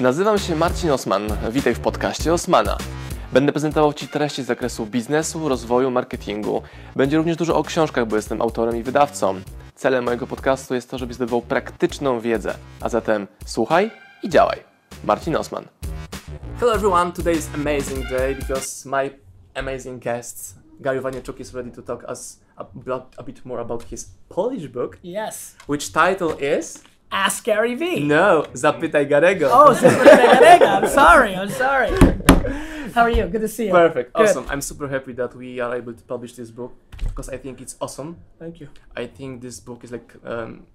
Nazywam się Marcin Osman. Witaj w podcaście Osmana. Będę prezentował Ci treści z zakresu biznesu, rozwoju, marketingu. Będzie również dużo o książkach, bo jestem autorem i wydawcą. Celem mojego podcastu jest to, żebyś zdobywał praktyczną wiedzę. A zatem słuchaj i działaj. Marcin Osman. Hello everyone, today is amazing day because my amazing guest Gary Vaynerchuk is ready to talk us about, a bit more about his Polish book, Yes. which title is Ask Gary V. No, Zapytaj Garego. Oh, Cincinnati I'm sorry. I'm sorry. How are you? Good to see you. Perfect, Good. awesome. I'm super happy that we are able to publish this book because I think it's awesome. Thank you. I think this book is like um,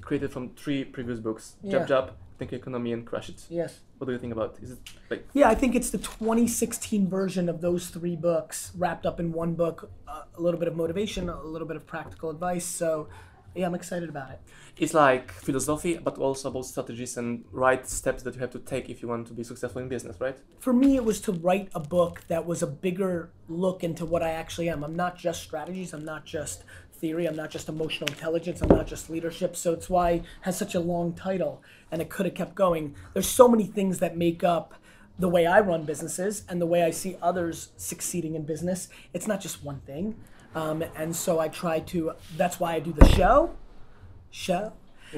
created from three previous books: Yeah. Jab Jab, Think Economy, and Crush It. Yes. What do you think about? Is it like Yeah, I think it's the 2016 version of those three books wrapped up in one book. Uh, a little bit of motivation, a little bit of practical advice. So, yeah, I'm excited about it. it's like philosophy, but also about strategies and right steps that you have to take if you want to be successful in business, right? For me, it was to write a book that was a bigger look into what I actually am. I'm not just strategies. I'm not just theory. I'm not just emotional intelligence. I'm not just leadership. So it's why it has such a long title, and it could have kept going. There's so many things that make up the way I run businesses and the way I see others succeeding in business. It's not just one thing. Um, and so I try to, that's why I do the show. Show.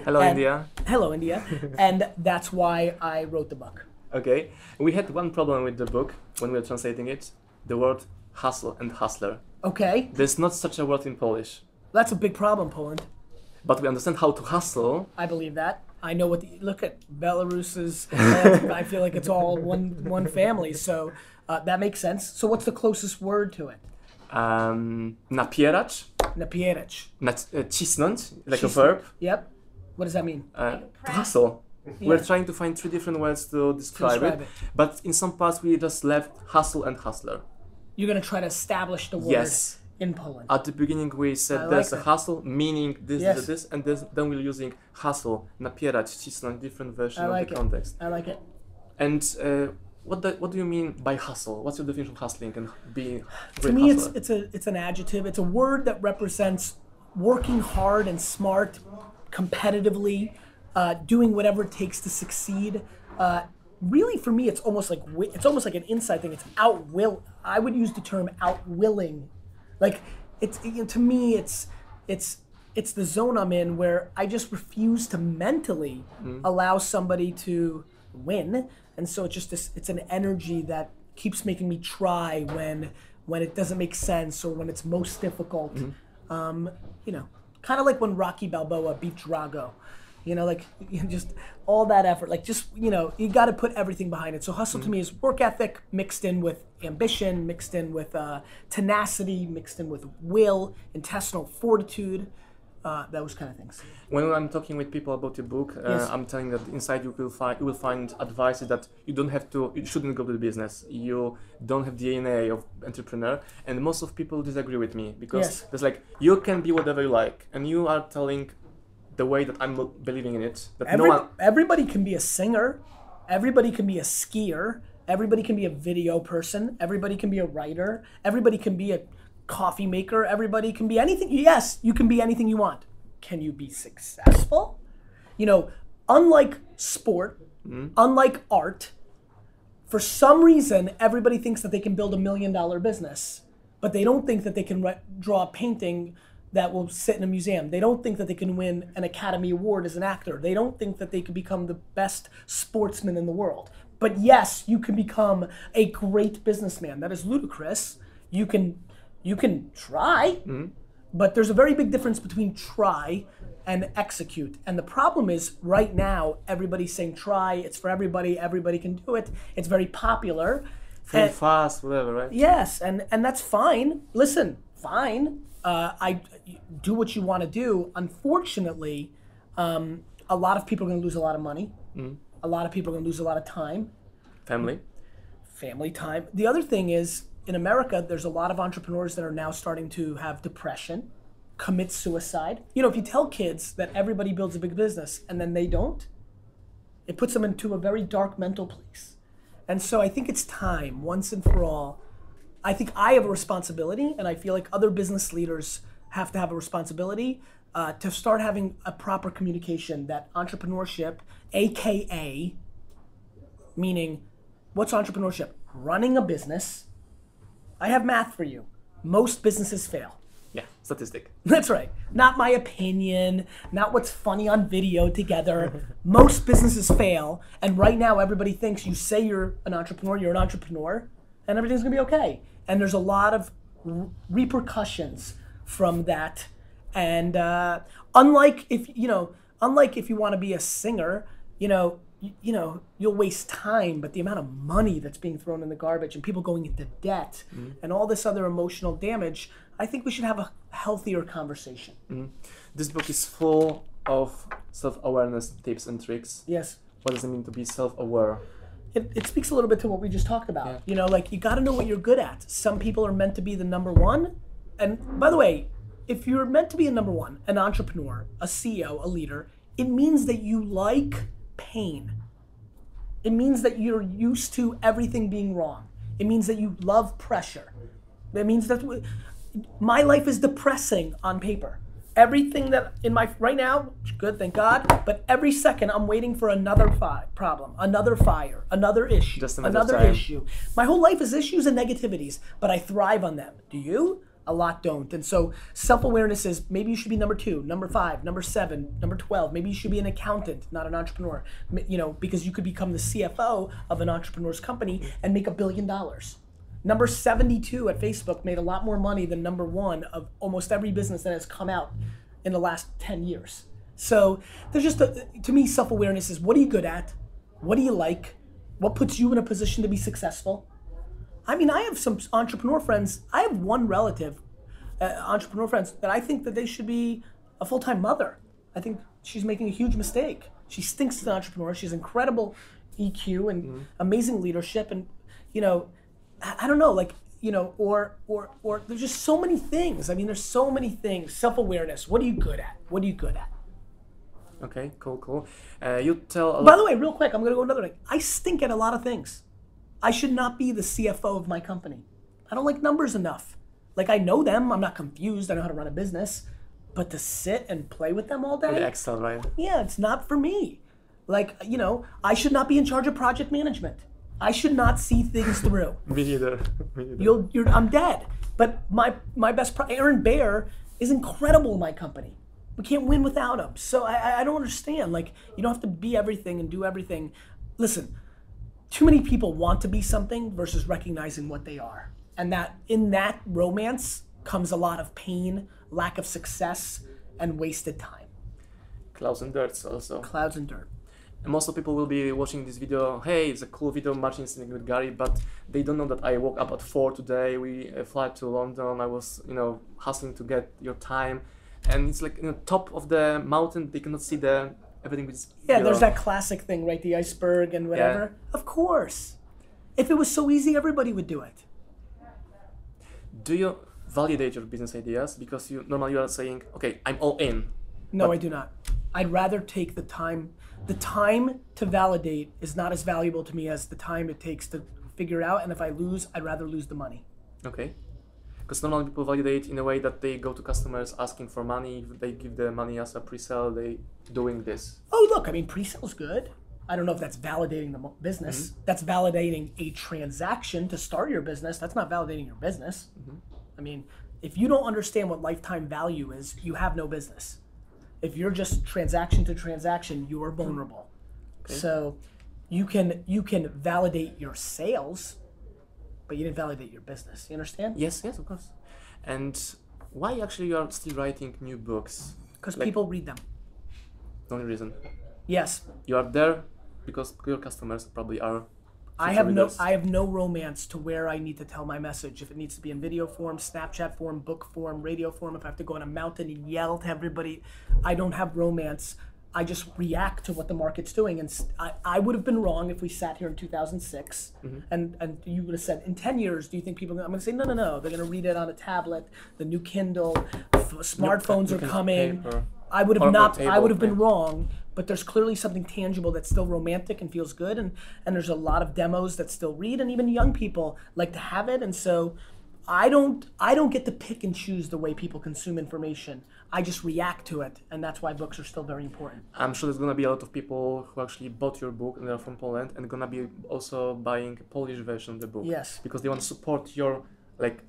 Hello, And- India. Hello, India. and that's why I wrote the book. Okay, we had one problem with the book when we were translating it: the word hustle and hustler. Okay? There's not such a word in Polish, That's a big problem, Poland. but we understand how to hustle. I believe that. I know what the look at Belarus is. uh, I feel like it's all one one family, so uh, that makes sense. So what's the closest word to it? Um, napierać, Napierać. uh, cisnąć, like a Cisnąć. verb. Yep. What does that mean? Uh, to hustle. We're trying to find three different words to describe, describe it, it. but in some parts we just left hustle and hustler. You're gonna try to establish the word Yes. in Poland. At the beginning we said I there's like a that. hustle meaning this, Yes. this, this, and this, then we're using hustle, napierać, cisnąć, different version I of like the it. context. I like it. And uh, what do, what do you mean by hustle? What's your definition of hustling and being To me, it's hustler? it's a it's an adjective. It's a word that represents working hard and smart, competitively, uh, doing whatever it takes to succeed. Uh, really, for me, it's almost like it's almost like an inside thing. It's outwill. I would use the term outwilling. Like it's you know, to me, it's it's it's the zone I'm in where I just refuse to mentally allow somebody to win, and so it's just this. It's an energy that keeps making me try when when it doesn't make sense or when it's most difficult. Um, you know, kind of like when Rocky Balboa beat Drago. You know, like just all that effort, like just you know, you got to put everything behind it. So hustle to me is work ethic mixed in with ambition, mixed in with uh, tenacity, mixed in with will, intestinal fortitude, uh, those kind of things. when I'm talking with people about your book, uh, Yes. I'm telling that inside you will find you will find advices that you don't have to, you shouldn't go to the business. You don't have the DNA of entrepreneur, and most of people disagree with me because Yes. there's like you can be whatever you like, and you are telling the way that I'm not believing in it. That Every, no one, everybody can be a singer. Everybody can be a skier. Everybody can be a video person. Everybody can be a writer. Everybody can be a coffee maker. Everybody can be anything. Yes, you can be anything you want. Can you be successful? You know, unlike sport, hmm? unlike art, for some reason, everybody thinks that they can build a million dollar business, but they don't think that they can ri- draw a painting that will sit in a museum. They don't think that they can win an Academy Award as an actor. They don't think that they could become the best sportsman in the world. But yes, you can become a great businessman. That is ludicrous. You can you can try, but there's a very big difference between try and execute. And the problem is right now everybody's saying try, it's for everybody, everybody can do it. It's very popular. fail fast, whatever, right? Yes, and and that's fine. Listen, fine. Uh, I do what you want to do. Unfortunately, um, a lot of people are going to lose a lot of money. A lot of people are going to lose a lot of time, Family. family time. The other thing is, in America, there's a lot of entrepreneurs that are now starting to have depression, commit suicide. You know, if you tell kids that everybody builds a big business and then they don't, it puts them into a very dark mental place. And so I think it's time, once and for all. I think I have a responsibility, and I feel like other business leaders have to have a responsibility uh, to start having a proper communication that entrepreneurship, aka Meaning, what's entrepreneurship? Running a business. I have math for you. Most businesses fail. Yeah, statistic. That's right. Not my opinion, not what's funny on video together. Most businesses fail, and right now everybody thinks you say you're an entrepreneur, you're an entrepreneur, and everything's gonna be okay. And there's a lot of r- repercussions from that. And uh, unlike if you know, unlike if you want to be a singer, you know, you, you know, you'll waste time, but the amount of money that's being thrown in the garbage and people going into debt mm-hmm. and all this other emotional damage, I think we should have a healthier conversation. Mm-hmm. This book is full of self-awareness tips and tricks. Yes. What does it mean to be self-aware? It, it speaks a little bit to what we just talked about. Yeah. You know, like you got to know what you're good at. Some people are meant to be the number one. And by the way, if you're meant to be a number one, an entrepreneur, a CEO, a leader, it means that you like pain. It means that you're used to everything being wrong. It means that you love pressure. That means that my life is depressing on paper. Everything that in my right now, good, thank God. But every second, I'm waiting for another fi- problem, another fire, another issue, Just a matter of another time. issue. My whole life is issues and negativities, but I thrive on them. Do you? A lot don't. And so self awareness is maybe you should be number two, number five, number seven, number 12. Maybe you should be an accountant, not an entrepreneur. You know, because you could become the CFO of an entrepreneur's company and make a billion dollars. Number 72 at Facebook made a lot more money than number one of almost every business that has come out in the last 10 years. So there's just, a, to me, self awareness is what are you good at? What do you like? What puts you in a position to be successful? I mean, I have some entrepreneur friends. I have one relative, uh, entrepreneur friends, that I think that they should be a full time mother. I think she's making a huge mistake. She stinks as an entrepreneur. She's incredible EQ and amazing leadership, and you know, I, I don't know, like you know, or or or there's just so many things. I mean, there's so many things. Self awareness. What are you good at? What are you good at? Okay, cool, cool. Uh, you tell By the way, real quick, I'm gonna go another thing. I stink at a lot of things. I should not be the CFO of my company. I don't like numbers enough. Like I know them, I'm not confused, I know how to run a business. But to sit and play with them all day, The Excel, right? yeah, it's not for me. Like, you know, I should not be in charge of project management. I should not see things through. Me neither. Me neither. You'll, you're, I'm dead. But my my best, pro- Aaron Bear is incredible in my company. We can't win without him. So I, I- I don't understand. Like you don't have to be everything and do everything. Listen, too many people want to be something versus recognizing what they are, and that in that romance comes a lot of pain, lack of success, and wasted time. Clouds and dirt also. Clouds and dirt. And most of people will be watching this video. Hey, it's a cool video, Martin singing with Gary, but they don't know that I woke up at four today. We uh, fly to London. I was, you know, hustling to get your time, and it's like you know, top of the mountain. They cannot see the everything is. Yeah, there's that classic thing, right? The iceberg and whatever. Of course. If it was so easy, everybody would do it. Do you validate your business ideas because you normally you are saying, okay, I'm all in. No, I do not. I'd rather take the time. The time to validate is not as valuable to me as the time it takes to figure out. And if I lose, I'd rather lose the money. Okay. Because normally people validate in a way that they go to customers asking for money. If they give the money as a pre-sale, they doing this. Oh, look, I mean, pre-sale's good. I don't know if that's validating the business. Mm-hmm. That's validating a transaction to start your business. That's not validating your business. Mm-hmm. I mean, if you don't understand what lifetime value is, you have no business. If you're just transaction to transaction, you are hmm. vulnerable. So you can you can validate your sales, but you didn't validate your business. You understand? Yes, yes, of course. And why actually you are still writing new books? Because Like- people read them. The only reason Yes, you are there because your customers probably are. I have no. I have no romance to where I need to tell my message. If it needs to be in video form, Snapchat form, book form, radio form, if I have to go on a mountain and yell to everybody, I don't have romance. I just react to what the market's doing. And I would have been wrong if we sat here in 2006 Mm-hmm. and, and you would have said, in 10 years, do you think people, I'm going to say, no, no, no. They're going to read it on a tablet, the new Kindle, f- smartphones are coming. paper. I would have not. table, I would have been wrong, but there's clearly something tangible that's still romantic and feels good, and and there's a lot of demos that still read, and even young people like to have it, and so I don't I don't get to pick and choose the way people consume information. I just react to it, and that's why books are still very important. I'm sure there's gonna be a lot of people who actually bought your book and they're from Poland and gonna be also buying a Polish version of the book. Yes. Because they want to support your like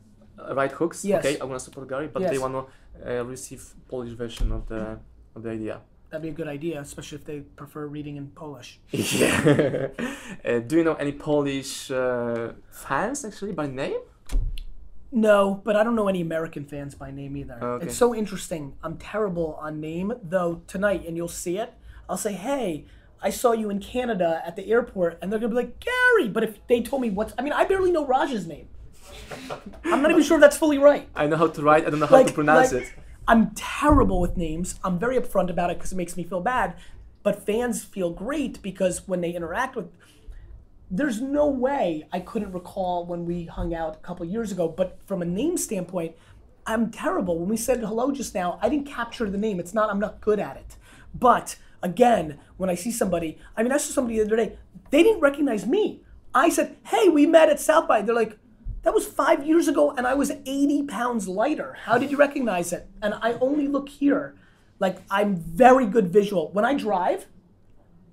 right hooks. Yes. Okay, I want to support Gary, but they want to uh, receive Polish version of the of the idea. That'd be a good idea, especially if they prefer reading in Polish. Yeah. uh, do you know any Polish uh, fans actually by name? No, but I don't know any American fans by name either. Oh, okay. It's so interesting. I'm terrible on name, though tonight, and you'll see it. I'll say, hey, I saw you in Canada at the airport, and they're gonna be like, Gary. But if they told me what's, I mean, I barely know Raj's name. I'm not even sure if that's fully right. I know how to write. I don't know how to pronounce like, it. I'm terrible with names. I'm very upfront about it because it makes me feel bad. But fans feel great because when they interact with, there's no way I couldn't recall when we hung out a couple years ago. But from a name standpoint, I'm terrible. When we said hello just now, I didn't capture the name. It's not. I'm not good at it. But again, when I see somebody, I mean, I saw somebody the other day. They didn't recognize me. I said, "Hey, we met at South by." They're like, that was five years ago and I was 80 pounds lighter. How did you recognize it? And I only look here. Like, I'm very good visual. When I drive,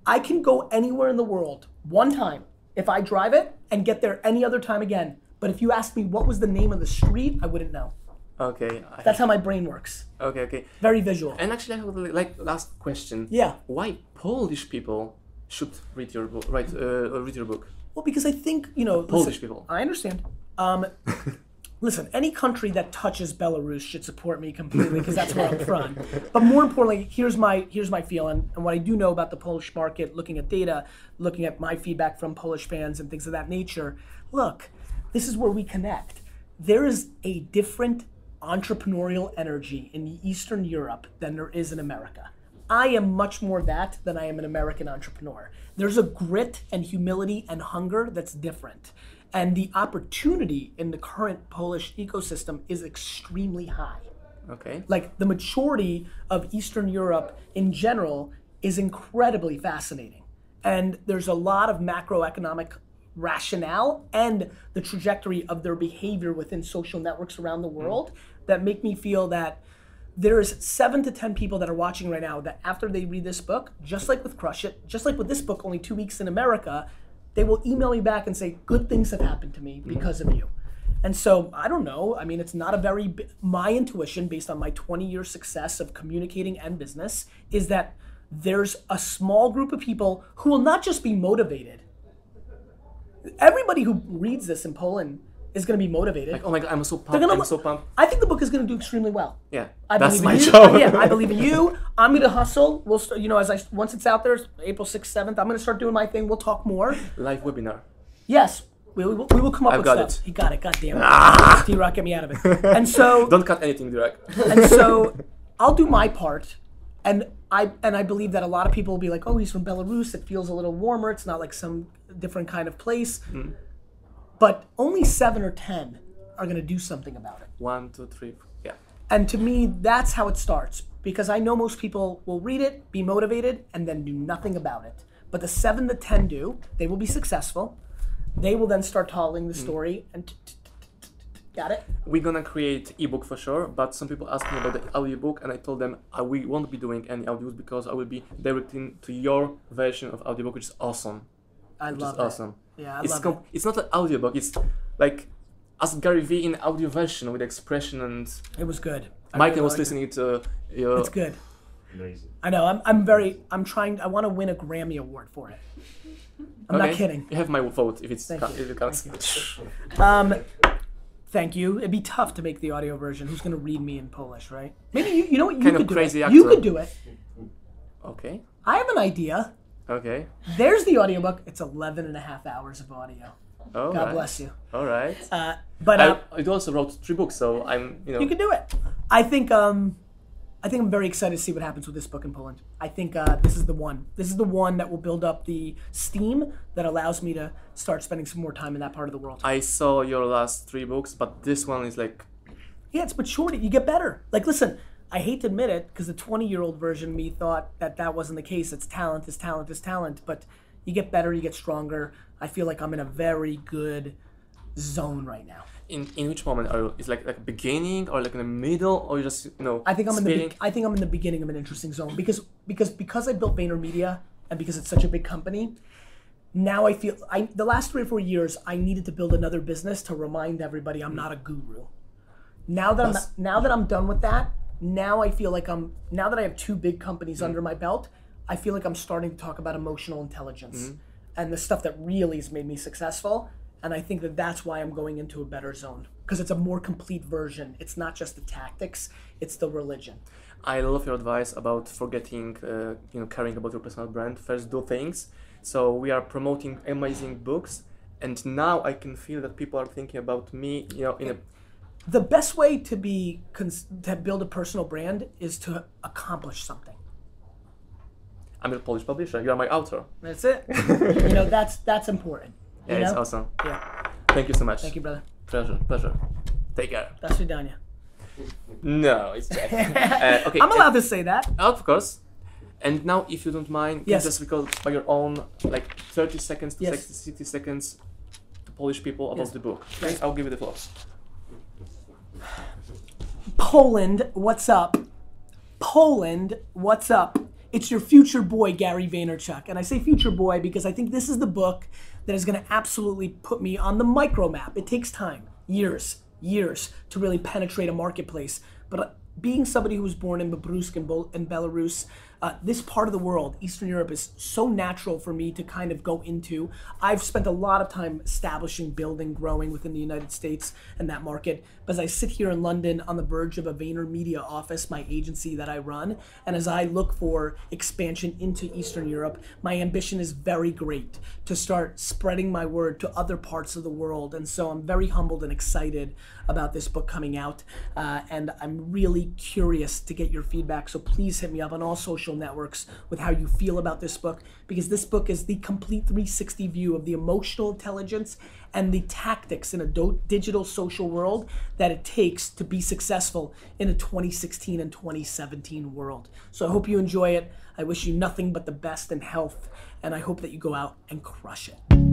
I can go anywhere in the world one time if I drive it and get there any other time again. But if you ask me what was the name of the street, I wouldn't know. Okay. I That's how my brain works. okay. Okay. Very visual. And actually, I have a, like last question. Yeah. Why Polish people should read your book? Write, uh, read your book. Well, because I think, you know, Polish listen, people. I understand. Um, listen, any country that touches Belarus should support me completely because that's where I'm from. But more importantly, here's my here's my feeling and what I do know about the Polish market, looking at data, looking at my feedback from Polish fans and things of that nature. Look, this is where we connect. There is a different entrepreneurial energy in Eastern Europe than there is in America. I am much more that than I am an American entrepreneur. There's a grit and humility and hunger that's different. And the opportunity in the current Polish ecosystem is extremely high. Okay. Like the maturity of Eastern Europe in general is incredibly fascinating. And there's a lot of macroeconomic rationale and the trajectory of their behavior within social networks around the mm-hmm. world that make me feel that there's seven to ten people that are watching right now that after they read this book, just like with Crush It, just like with this book, only two weeks in America, they will email me back and say, Good things have happened to me mm-hmm. because of you. And so I don't know. I mean, it's not a very, my intuition based on my 20 year success of communicating and business is that there's a small group of people who will not just be motivated. Everybody who reads this in Poland is going to be motivated. Like, oh my god, I'm so pumped. I'm so pumped. I think the book is going to do extremely well. Yeah. I that's believe my in you. job. yeah, I believe in you. I'm going to hustle. We'll, start, you know, as I once it's out there, April sixth, seventh. I'm going to start doing my thing. We'll talk more. Live webinar. Yes, we, we, will- we will come up I've with got stuff. it. He got it. God damn it. D Rock, get me out of it. And so, Don't cut anything, direct. and so, I'll do my part, and I and I believe that a lot of people will be like, "Oh, he's from Belarus. It feels a little warmer. It's not like some different kind of place." Hmm. But only seven or ten are going to do something about it. One, two, three. f- Yeah. And to me, that's how it starts because I know most people will read it, be motivated, and then do nothing about it. But the seven to ten do. They will be successful. They will then start telling the mm. story and got it. We're gonna create ebook for sure, but some people asked me about the audiobook, and I told them I we won't be doing any audios because I will be directing to your version of audiobook, which is awesome. I Which love is it. awesome. Yeah, I it's love com- it. it's not an audiobook. It's like as Gary V in audio version with expression and It was good. I Michael really was liked it. listening to your. It's good. Amazing. I know. I'm, I'm very. I'm trying. I want to win a Grammy award for it. I'm not Okay? kidding. You have my vote if it's Thank ca- you. if it counts. Um, thank you. It'd be tough to make the audio version. Who's gonna read me in Polish, right? Maybe you. You know what? You Kind of could do crazy it. actor. You could do it. okay. I have an idea. Okay. There's the audiobook. It's 11 and a half hours of audio. All God right. bless you. All right. Uh, but uh, I, I also wrote three books, so I'm you know. you can do it. I think. Um, I think I'm very excited to see what happens with this book in Poland. I think uh, this is the one. This is the one that will build up the steam that allows me to start spending some more time in that part of the world. I saw your last three books, but this one is like Yeah, it's maturity. You get better. Like, listen, I hate to admit it because the 20 year old version of me thought that that wasn't the case. It's talent, is talent, is talent. But you get better, you get stronger. I feel like I'm in a very good zone right now. In in which moment are you? Is like like beginning or like in the middle or you just you know? I think I'm in the I think I'm in the beginning of an interesting zone because because because I built VaynerMedia and because it's such a big company. Now I feel I the last three or four years I needed to build another business to remind everybody I'm not a guru. Now that I'm now that I'm done with that, now I feel like I'm now that I have two big companies under my belt, I feel like I'm starting to talk about emotional intelligence and the stuff that really has made me successful. And I think that that's why I'm going into a better zone because it's a more complete version. It's not just the tactics; it's the religion. I love your advice about forgetting, uh, you know, caring about your personal brand. First, do things. So we are promoting amazing books, and now I can feel that people are thinking about me, you know, in a the best way to be cons- to build a personal brand is to accomplish something. I'm a Polish publisher. You are my author. That's it. you know, that's that's important. You Yeah, it's know? awesome. Yeah. Thank you so much. Thank you, brother. Pleasure, pleasure. Take care. До свидания. No, it's Jack. uh, okay. I'm allowed to say that. uh, of course. And now, if you don't mind, can you Yes. just record by your own, like 30 seconds to Yes. 60, 60 seconds to Polish people about Yes. the book. Okay? Yes. I'll give you the floor. Poland, what's up? Poland, what's up? It's your future boy, Gary Vaynerchuk. And I say future boy because I think this is the book that is going to absolutely put me on the micro map. It takes time, years, years to really penetrate a marketplace. But uh, being somebody who was born in Bol- in Belarus, uh, this part of the world, Eastern Europe, is so natural for me to kind of go into. I've spent a lot of time establishing, building, growing within the United States and that market. But as I sit here in London on the verge of a VaynerMedia office, my agency that I run, and as I look for expansion into Eastern Europe, my ambition is very great to start spreading my word to other parts of the world. And so I'm very humbled and excited about this book coming out. Uh, and I'm really curious to get your feedback. So please hit me up on all networks with how you feel about this book, because this book is the complete 360 view of the emotional intelligence and the tactics in a do- digital social world that it takes to be successful in a 2016 and 2017 world. So I hope you enjoy it. I wish you nothing but the best and health, and I hope that you go out and crush it.